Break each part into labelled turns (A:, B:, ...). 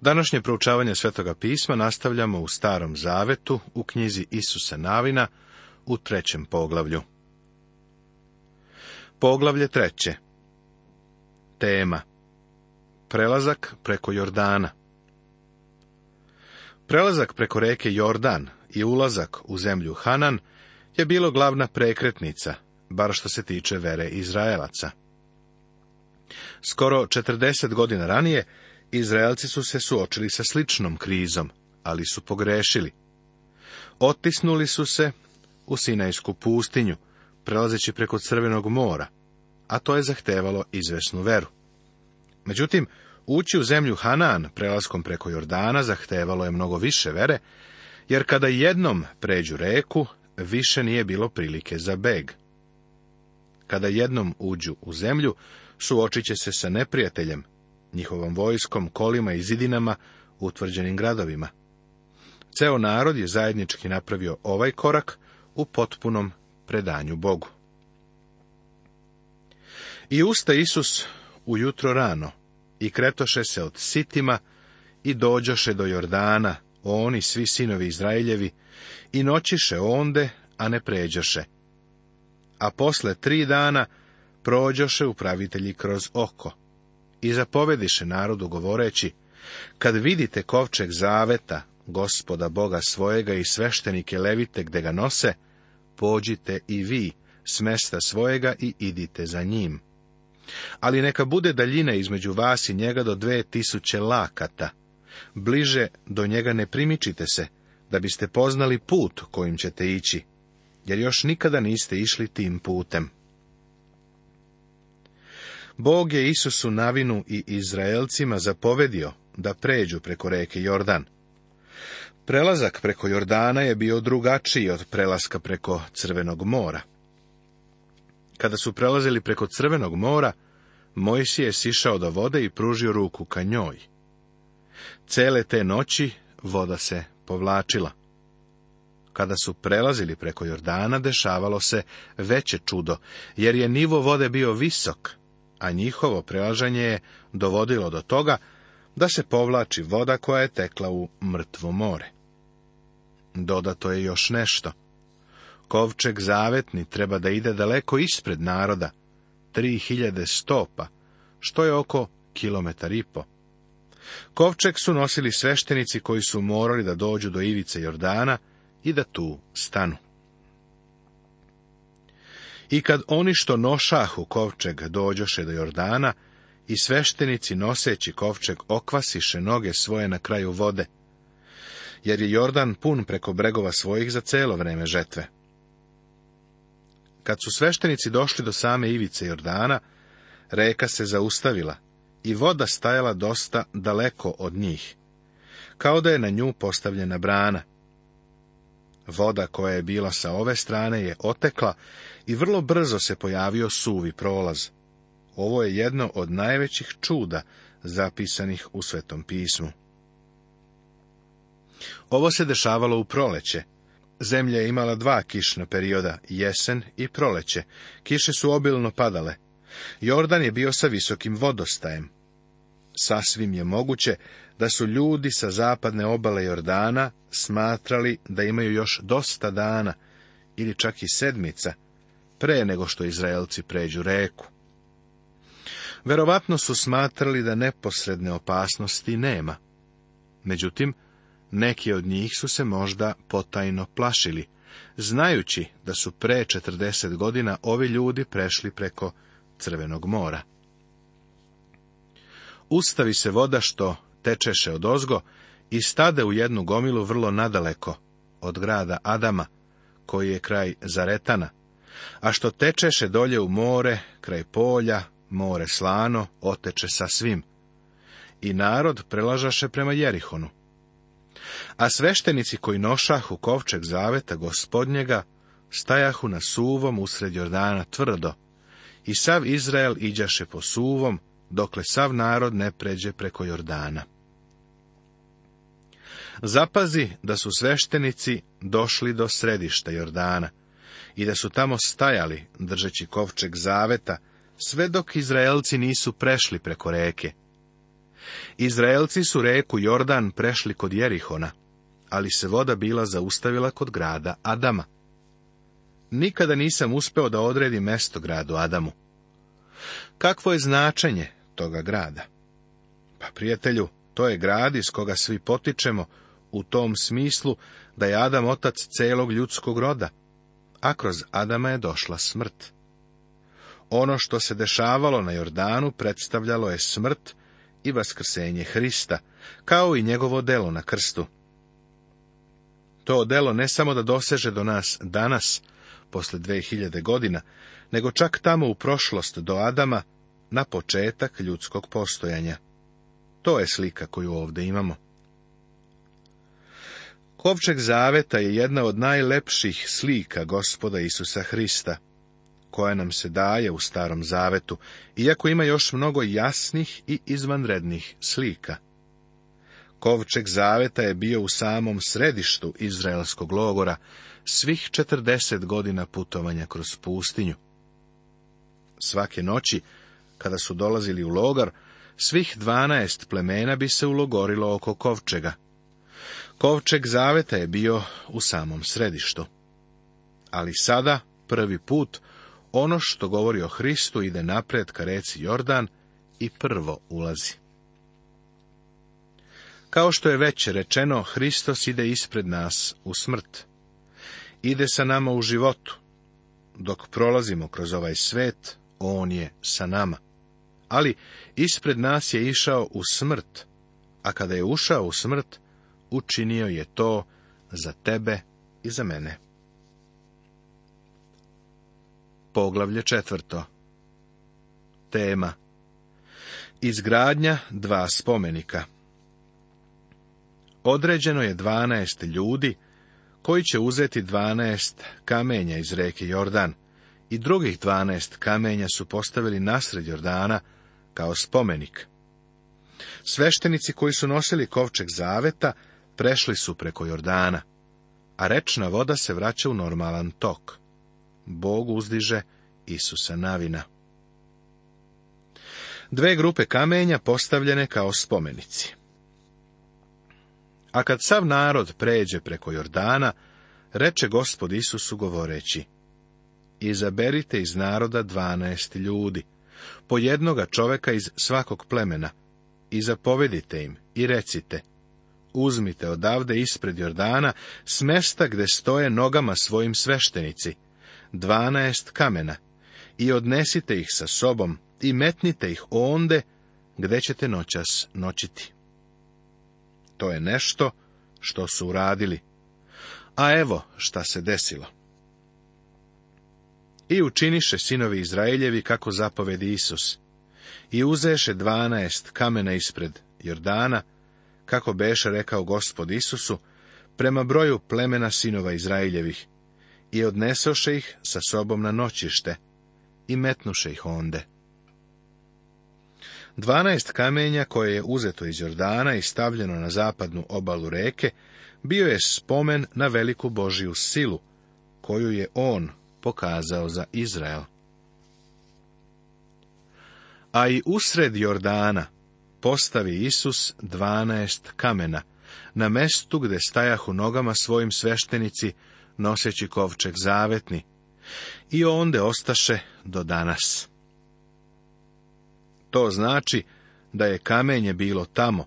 A: Današnje proučavanje Svetoga pisma nastavljamo u Starom Zavetu u knjizi Isusa Navina u trećem poglavlju. Poglavlje treće. Tema. Prelazak preko Jordana. Prelazak preko reke Jordan i ulazak u zemlju Hanan je bilo glavna prekretnica, bar što se tiče vere Izraelaca. Skoro 40 godina ranije, Izraelci su se suočili sa sličnom krizom, ali su pogrešili. Otisnuli su se u Sinajsku pustinju, prelazeći preko Crvenog mora, a to je zahtevalo izvesnu veru. Međutim, ući u zemlju Hanan prelaskom preko Jordana zahtevalo je mnogo više vere, jer kada jednom pređu reku, više nije bilo prilike za beg. Kada jednom uđu u zemlju, suočit će se sa neprijateljem, njihovom vojskom, kolima i zidinama u utvrđenim gradovima. Ceo narod je zajednički napravio ovaj korak u potpunom predanju Bogu. I usta Isus ujutro rano i kretoše se od sitima i dođoše do Jordana, oni svi sinovi Izraeljevi, i noćiše onde, a ne pređoše. A posle tri dana prođoše upravitelji kroz oko i zapovediše narodu govoreći, kad vidite kovčeg zaveta, gospoda Boga svojega i sveštenike levite gde ga nose, pođite i vi s mesta svojega i idite za njim. Ali neka bude daljina između vas i njega do dve tisuće lakata. Bliže do njega ne primičite se, da biste poznali put kojim ćete ići, jer još nikada niste išli tim putem. Bog je Isusu Navinu i Izraelcima zapovedio da pređu preko reke Jordan. Prelazak preko Jordana je bio drugačiji od prelaska preko Crvenog mora. Kada su prelazili preko Crvenog mora, Mojsije je sišao do vode i pružio ruku ka njoj. Cele te noći voda se povlačila. Kada su prelazili preko Jordana, dešavalo se veće čudo, jer je nivo vode bio visok, a njihovo prelaženje je dovodilo do toga da se povlači voda koja je tekla u mrtvo more. Dodato je još nešto. Kovčeg zavetni treba da ide daleko ispred naroda, 3000 stopa, što je oko kilometar i po. Kovčeg su nosili sveštenici koji su morali da dođu do ivice Jordana i da tu stanu. I kad oni što nošahu kovčeg dođoše do Jordana, i sveštenici noseći kovčeg okvasiše noge svoje na kraju vode, jer je Jordan pun preko bregova svojih za celo vreme žetve. Kad su sveštenici došli do same ivice Jordana, reka se zaustavila i voda stajala dosta daleko od njih, kao da je na nju postavljena brana. Voda koja je bila sa ove strane je otekla i vrlo brzo se pojavio suvi prolaz. Ovo je jedno od najvećih čuda zapisanih u Svetom pismu. Ovo se dešavalo u proleće. Zemlja je imala dva kišna perioda, jesen i proleće. Kiše su obilno padale. Jordan je bio sa visokim vodostajem. Sasvim je moguće da su ljudi sa zapadne obale Jordana smatrali da imaju još dosta dana ili čak i sedmica pre nego što Izraelci pređu reku. Verovatno su smatrali da neposredne opasnosti nema. Međutim, neki od njih su se možda potajno plašili, znajući da su pre 40 godina ovi ljudi prešli preko Crvenog mora. Ustavi se voda što tečeše od ozgo i stade u jednu gomilu vrlo nadaleko od grada Adama, koji je kraj Zaretana, a što tečeše dolje u more, kraj polja, more slano, oteče sa svim. I narod prelažaše prema Jerihonu. A sveštenici koji nošahu kovčeg zaveta gospodnjega, stajahu na suvom usred Jordana tvrdo, i sav Izrael iđaše po suvom, dokle sav narod ne pređe preko Jordana. Zapazi da su sveštenici došli do središta Jordana i da su tamo stajali, držeći kovčeg zaveta, sve dok Izraelci nisu prešli preko reke. Izraelci su reku Jordan prešli kod Jerihona, ali se voda bila zaustavila kod grada Adama. Nikada nisam uspeo da odredim mesto gradu Adamu. Kakvo je značenje toga grada. Pa prijatelju, to je grad iz koga svi potičemo, u tom smislu da je Adam otac celog ljudskog roda, a kroz Adama je došla smrt. Ono što se dešavalo na Jordanu predstavljalo je smrt i vaskrsenje Hrista, kao i njegovo delo na krstu. To delo ne samo da doseže do nas danas, posle 2000 godina, nego čak tamo u prošlost do Adama, na početak ljudskog postojanja. To je slika koju ovdje imamo. Kovčeg zaveta je jedna od najlepših slika gospoda Isusa Hrista, koja nam se daje u starom zavetu, iako ima još mnogo jasnih i izvanrednih slika. Kovčeg zaveta je bio u samom središtu izraelskog logora svih 40 godina putovanja kroz pustinju. Svake noći kada su dolazili u logar, svih dvanaest plemena bi se ulogorilo oko kovčega. Kovčeg zaveta je bio u samom središtu. Ali sada, prvi put, ono što govori o Hristu ide napred ka reci Jordan i prvo ulazi. Kao što je već rečeno, Hristos ide ispred nas u smrt. Ide sa nama u životu. Dok prolazimo kroz ovaj svet, On je sa nama ali ispred nas je išao u smrt, a kada je ušao u smrt, učinio je to za tebe i za mene. Poglavlje četvrto Tema Izgradnja dva spomenika Određeno je dvanaest ljudi koji će uzeti dvanaest kamenja iz reke Jordan i drugih dvanaest kamenja su postavili nasred Jordana kao spomenik. Sveštenici koji su nosili kovčeg zaveta prešli su preko Jordana, a rečna voda se vraća u normalan tok. Bog uzdiže Isusa navina. Dve grupe kamenja postavljene kao spomenici. A kad sav narod pređe preko Jordana, reče gospod Isusu govoreći, izaberite iz naroda dvanaest ljudi, po jednoga čoveka iz svakog plemena, i zapovedite im i recite, uzmite odavde ispred Jordana s mesta gde stoje nogama svojim sveštenici, dvanaest kamena, i odnesite ih sa sobom i metnite ih onde gde ćete noćas noćiti. To je nešto što su uradili. A evo šta se desilo. I učiniše sinovi Izraeljevi kako zapovedi Isus. I uzeše dvanaest kamena ispred Jordana, kako beše rekao gospod Isusu, prema broju plemena sinova Izraeljevih, i odnesoše ih sa sobom na noćište, i metnuše ih onde. Dvanaest kamenja koje je uzeto iz Jordana i stavljeno na zapadnu obalu reke, bio je spomen na veliku Božiju silu, koju je on, pokazao za Izrael. A i usred Jordana postavi Isus dvanaest kamena, na mestu gde u nogama svojim sveštenici, noseći kovčeg zavetni, i onde ostaše do danas. To znači da je kamenje bilo tamo,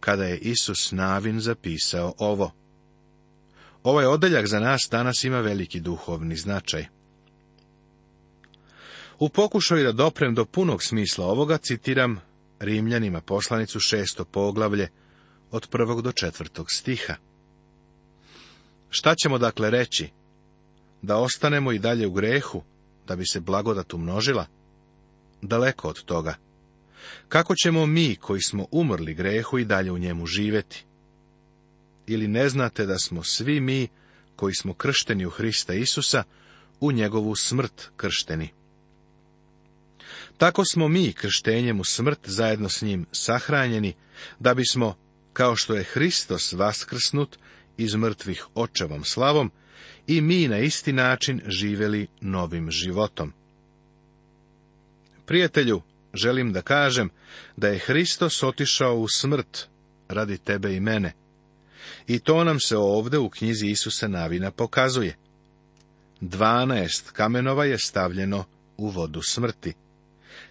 A: kada je Isus Navin zapisao ovo. Ovaj odeljak za nas danas ima veliki duhovni značaj. U pokušaju da doprem do punog smisla ovoga, citiram Rimljanima poslanicu šesto poglavlje od prvog do četvrtog stiha. Šta ćemo dakle reći? Da ostanemo i dalje u grehu, da bi se blagodat umnožila? Daleko od toga. Kako ćemo mi, koji smo umrli grehu, i dalje u njemu živeti? Ili ne znate da smo svi mi, koji smo kršteni u Hrista Isusa, u njegovu smrt kršteni? Tako smo mi krštenjem u smrt zajedno s njim sahranjeni, da bismo, kao što je Hristos vaskrsnut iz mrtvih očevom slavom, i mi na isti način živeli novim životom. Prijatelju, želim da kažem da je Hristos otišao u smrt radi tebe i mene. I to nam se ovdje u knjizi Isusa Navina pokazuje. Dvanaest kamenova je stavljeno u vodu smrti.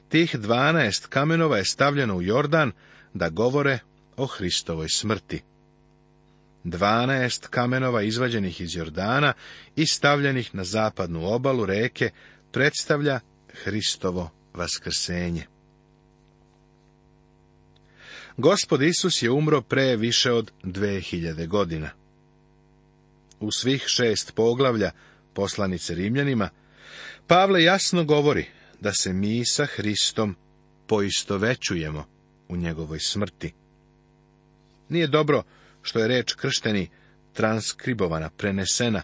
A: Tih dvanaest kamenova je stavljeno u Jordan da govore o Hristovoj smrti. Dvanaest kamenova izvađenih iz Jordana i stavljenih na zapadnu obalu reke predstavlja Hristovo vaskrsenje. Gospod Isus je umro pre više od 2000 godina. U svih šest poglavlja poslanice Rimljanima, Pavle jasno govori da se mi sa Hristom poistovećujemo u njegovoj smrti. Nije dobro što je reč kršteni transkribovana, prenesena,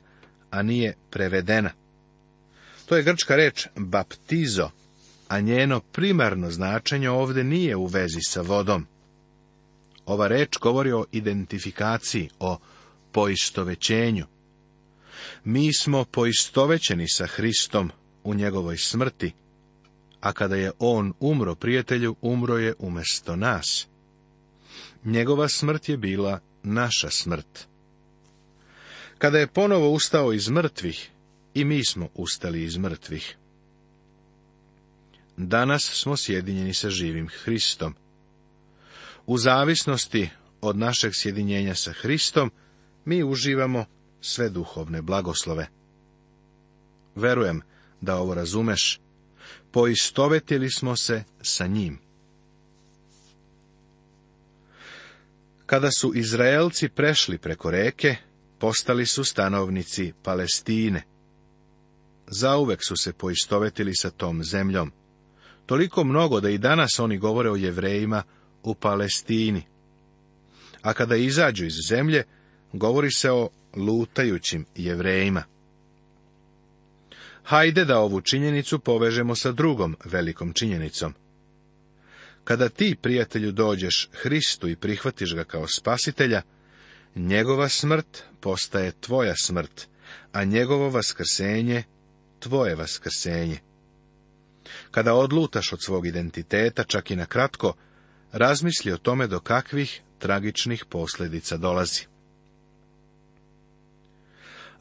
A: a nije prevedena. To je grčka reč baptizo, a njeno primarno značenje ovdje nije u vezi sa vodom. Ova reč govori o identifikaciji, o poistovećenju. Mi smo poistovećeni sa Hristom u njegovoj smrti, a kada je on umro prijatelju, umro je umjesto nas. Njegova smrt je bila naša smrt. Kada je ponovo ustao iz mrtvih, i mi smo ustali iz mrtvih. Danas smo sjedinjeni sa živim Hristom. U zavisnosti od našeg sjedinjenja sa Hristom, mi uživamo sve duhovne blagoslove. Verujem da ovo razumeš poistovetili smo se sa njim. Kada su Izraelci prešli preko reke, postali su stanovnici Palestine. Zauvek su se poistovetili sa tom zemljom. Toliko mnogo da i danas oni govore o jevrejima u Palestini. A kada izađu iz zemlje, govori se o lutajućim jevrejima. Hajde da ovu činjenicu povežemo sa drugom velikom činjenicom. Kada ti, prijatelju, dođeš Hristu i prihvatiš ga kao spasitelja, njegova smrt postaje tvoja smrt, a njegovo vaskrsenje tvoje vaskrsenje. Kada odlutaš od svog identiteta, čak i na kratko, razmisli o tome do kakvih tragičnih posljedica dolazi.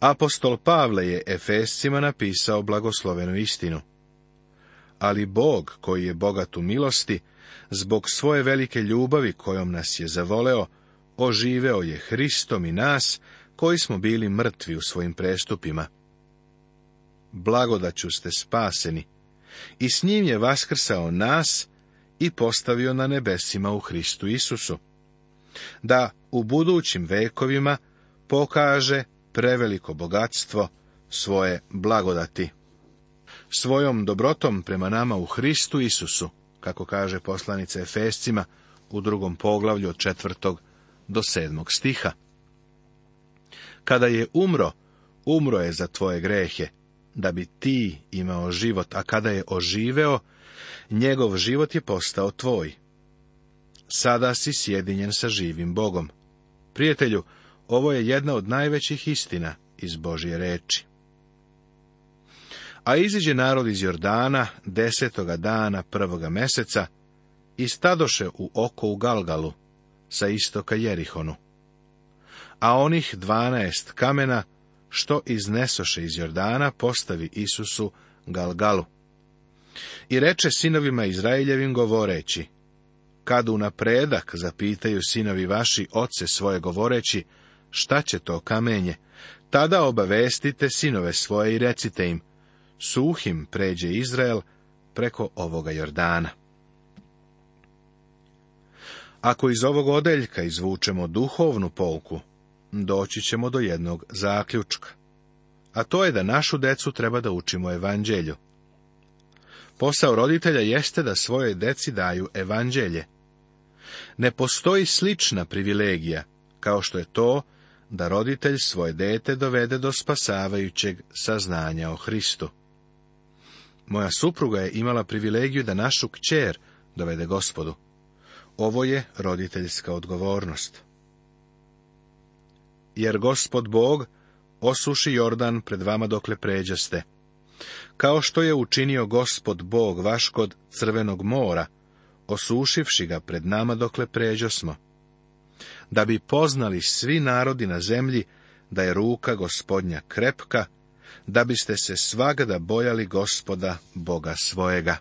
A: Apostol Pavle je Efescima napisao blagoslovenu istinu. Ali Bog, koji je bogat u milosti, zbog svoje velike ljubavi kojom nas je zavoleo, oživeo je Hristom i nas, koji smo bili mrtvi u svojim prestupima. Blagodaću ste spaseni, i s njim je vaskrsao nas i postavio na nebesima u Hristu Isusu, da u budućim vekovima pokaže preveliko bogatstvo svoje blagodati. Svojom dobrotom prema nama u Hristu Isusu, kako kaže poslanica Efescima u drugom poglavlju od četvrtog do sedmog stiha. Kada je umro, umro je za tvoje grehe, da bi ti imao život, a kada je oživeo, njegov život je postao tvoj. Sada si sjedinjen sa živim Bogom. Prijatelju, ovo je jedna od najvećih istina iz Božje reči. A iziđe narod iz Jordana desetoga dana prvoga meseca i stadoše u oko u Galgalu sa istoka Jerihonu. A onih dvanaest kamena što iznesoše iz Jordana postavi Isusu Galgalu. I reče sinovima Izraeljevim govoreći, kad u napredak zapitaju sinovi vaši oce svoje govoreći, šta će to kamenje? Tada obavestite sinove svoje i recite im, suhim pređe Izrael preko ovoga Jordana. Ako iz ovog odeljka izvučemo duhovnu polku, doći ćemo do jednog zaključka. A to je da našu decu treba da učimo evanđelju. Posao roditelja jeste da svojoj deci daju evanđelje. Ne postoji slična privilegija, kao što je to da roditelj svoje dete dovede do spasavajućeg saznanja o Hristu. Moja supruga je imala privilegiju da našu kćer dovede gospodu. Ovo je roditeljska odgovornost. Jer gospod Bog osuši Jordan pred vama dokle pređeste. Kao što je učinio gospod Bog vaš kod crvenog mora, osušivši ga pred nama dokle pređosmo da bi poznali svi narodi na zemlji da je ruka gospodnja krepka, da biste se svagada bojali gospoda Boga svojega.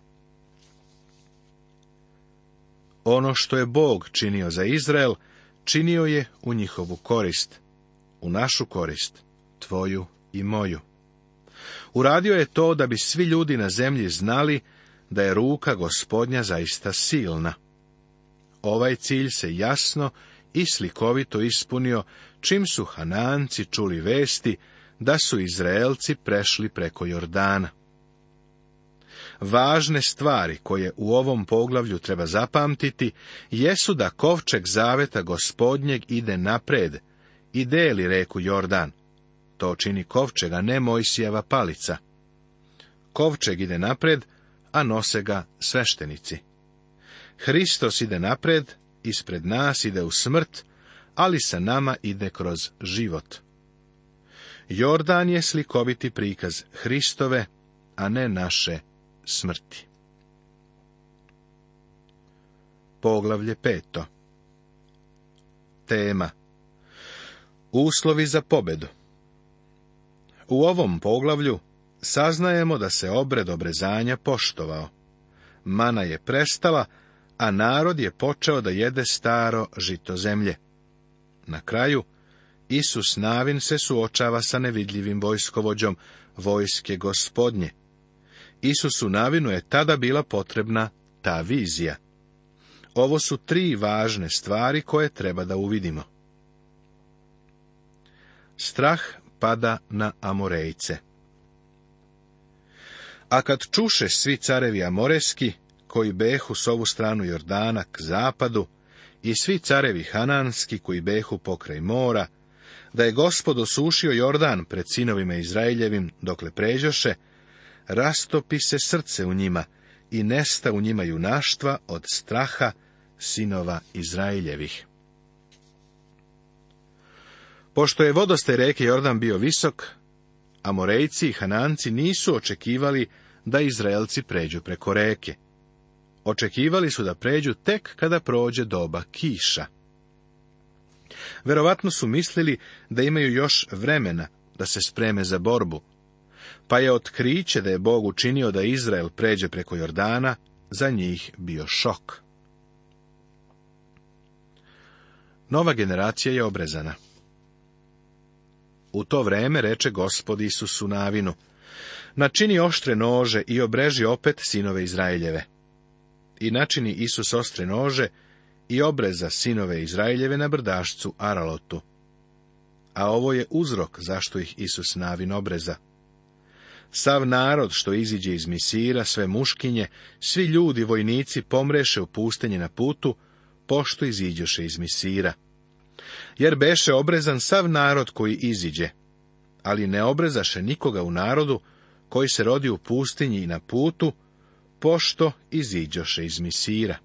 A: Ono što je Bog činio za Izrael, činio je u njihovu korist, u našu korist, tvoju i moju. Uradio je to da bi svi ljudi na zemlji znali da je ruka gospodnja zaista silna. Ovaj cilj se jasno i slikovito ispunio čim su Hananci čuli vesti da su Izraelci prešli preko Jordana. Važne stvari koje u ovom poglavlju treba zapamtiti jesu da kovčeg zaveta gospodnjeg ide napred i deli reku Jordan. To čini kovčega, ne Mojsijeva palica. Kovčeg ide napred, a nose ga sveštenici. Hristos ide napred, ispred nas ide u smrt, ali sa nama ide kroz život. Jordan je slikoviti prikaz Hristove, a ne naše smrti. Poglavlje peto Tema Uslovi za pobedu U ovom poglavlju saznajemo da se obred obrezanja poštovao. Mana je prestala, a narod je počeo da jede staro žito zemlje. Na kraju, Isus Navin se suočava sa nevidljivim vojskovođom vojske gospodnje. Isusu Navinu je tada bila potrebna ta vizija. Ovo su tri važne stvari koje treba da uvidimo. Strah pada na Amorejce. A kad čuše svi carevi amorejski koji behu s ovu stranu Jordana k zapadu, i svi carevi Hananski koji behu pokraj mora, da je gospod osušio Jordan pred sinovima Izraeljevim, dokle pređoše, rastopi se srce u njima i nesta u njima junaštva od straha sinova Izraeljevih. Pošto je vodostej reke Jordan bio visok, Amorejci i Hananci nisu očekivali da Izraelci pređu preko reke. Očekivali su da pređu tek kada prođe doba kiša. Verovatno su mislili da imaju još vremena da se spreme za borbu, pa je otkriće da je Bog učinio da Izrael pređe preko Jordana za njih bio šok. Nova generacija je obrezana. U to vreme reče gospod Isusu Navinu, načini oštre nože i obreži opet sinove Izraeljeve. I načini Isus ostre nože i obreza sinove Izraeljeve na brdašcu Aralotu. A ovo je uzrok zašto ih Isus navin obreza. Sav narod što iziđe iz misira, sve muškinje, svi ljudi vojnici pomreše u pustenje na putu, pošto iziđoše iz misira. Jer beše obrezan sav narod koji iziđe, ali ne obrezaše nikoga u narodu koji se rodi u pustinji i na putu, pošto iziđoše iz misira.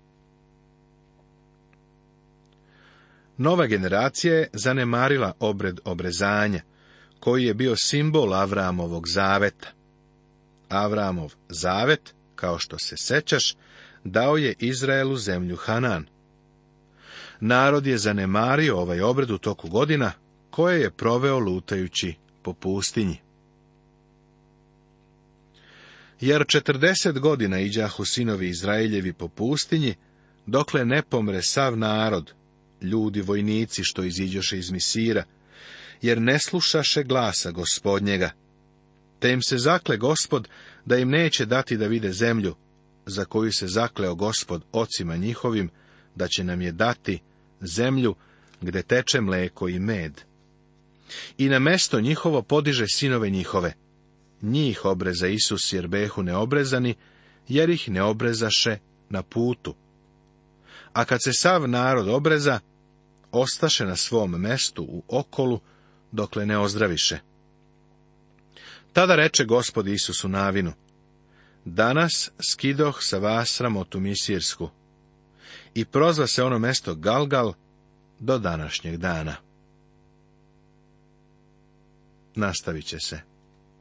A: Nova generacija je zanemarila obred obrezanja, koji je bio simbol Avramovog zaveta. Avramov zavet, kao što se sećaš, dao je Izraelu zemlju Hanan. Narod je zanemario ovaj obred u toku godina, koje je proveo lutajući po pustinji jer četrdeset godina iđahu sinovi Izraeljevi po pustinji, dokle ne pomre sav narod, ljudi vojnici što iziđoše iz misira, jer ne slušaše glasa gospodnjega. Te im se zakle gospod da im neće dati da vide zemlju, za koju se zakleo gospod ocima njihovim, da će nam je dati zemlju gde teče mleko i med. I na mesto njihovo podiže sinove njihove, njih obreza Isus jer behu neobrezani, jer ih ne obrezaše na putu. A kad se sav narod obreza, ostaše na svom mestu u okolu, dokle ne ozdraviše. Tada reče gospod Isusu Navinu, Danas skidoh sa vas sramotu misirsku. I prozva se ono mesto Galgal do današnjeg dana. Nastavit će se.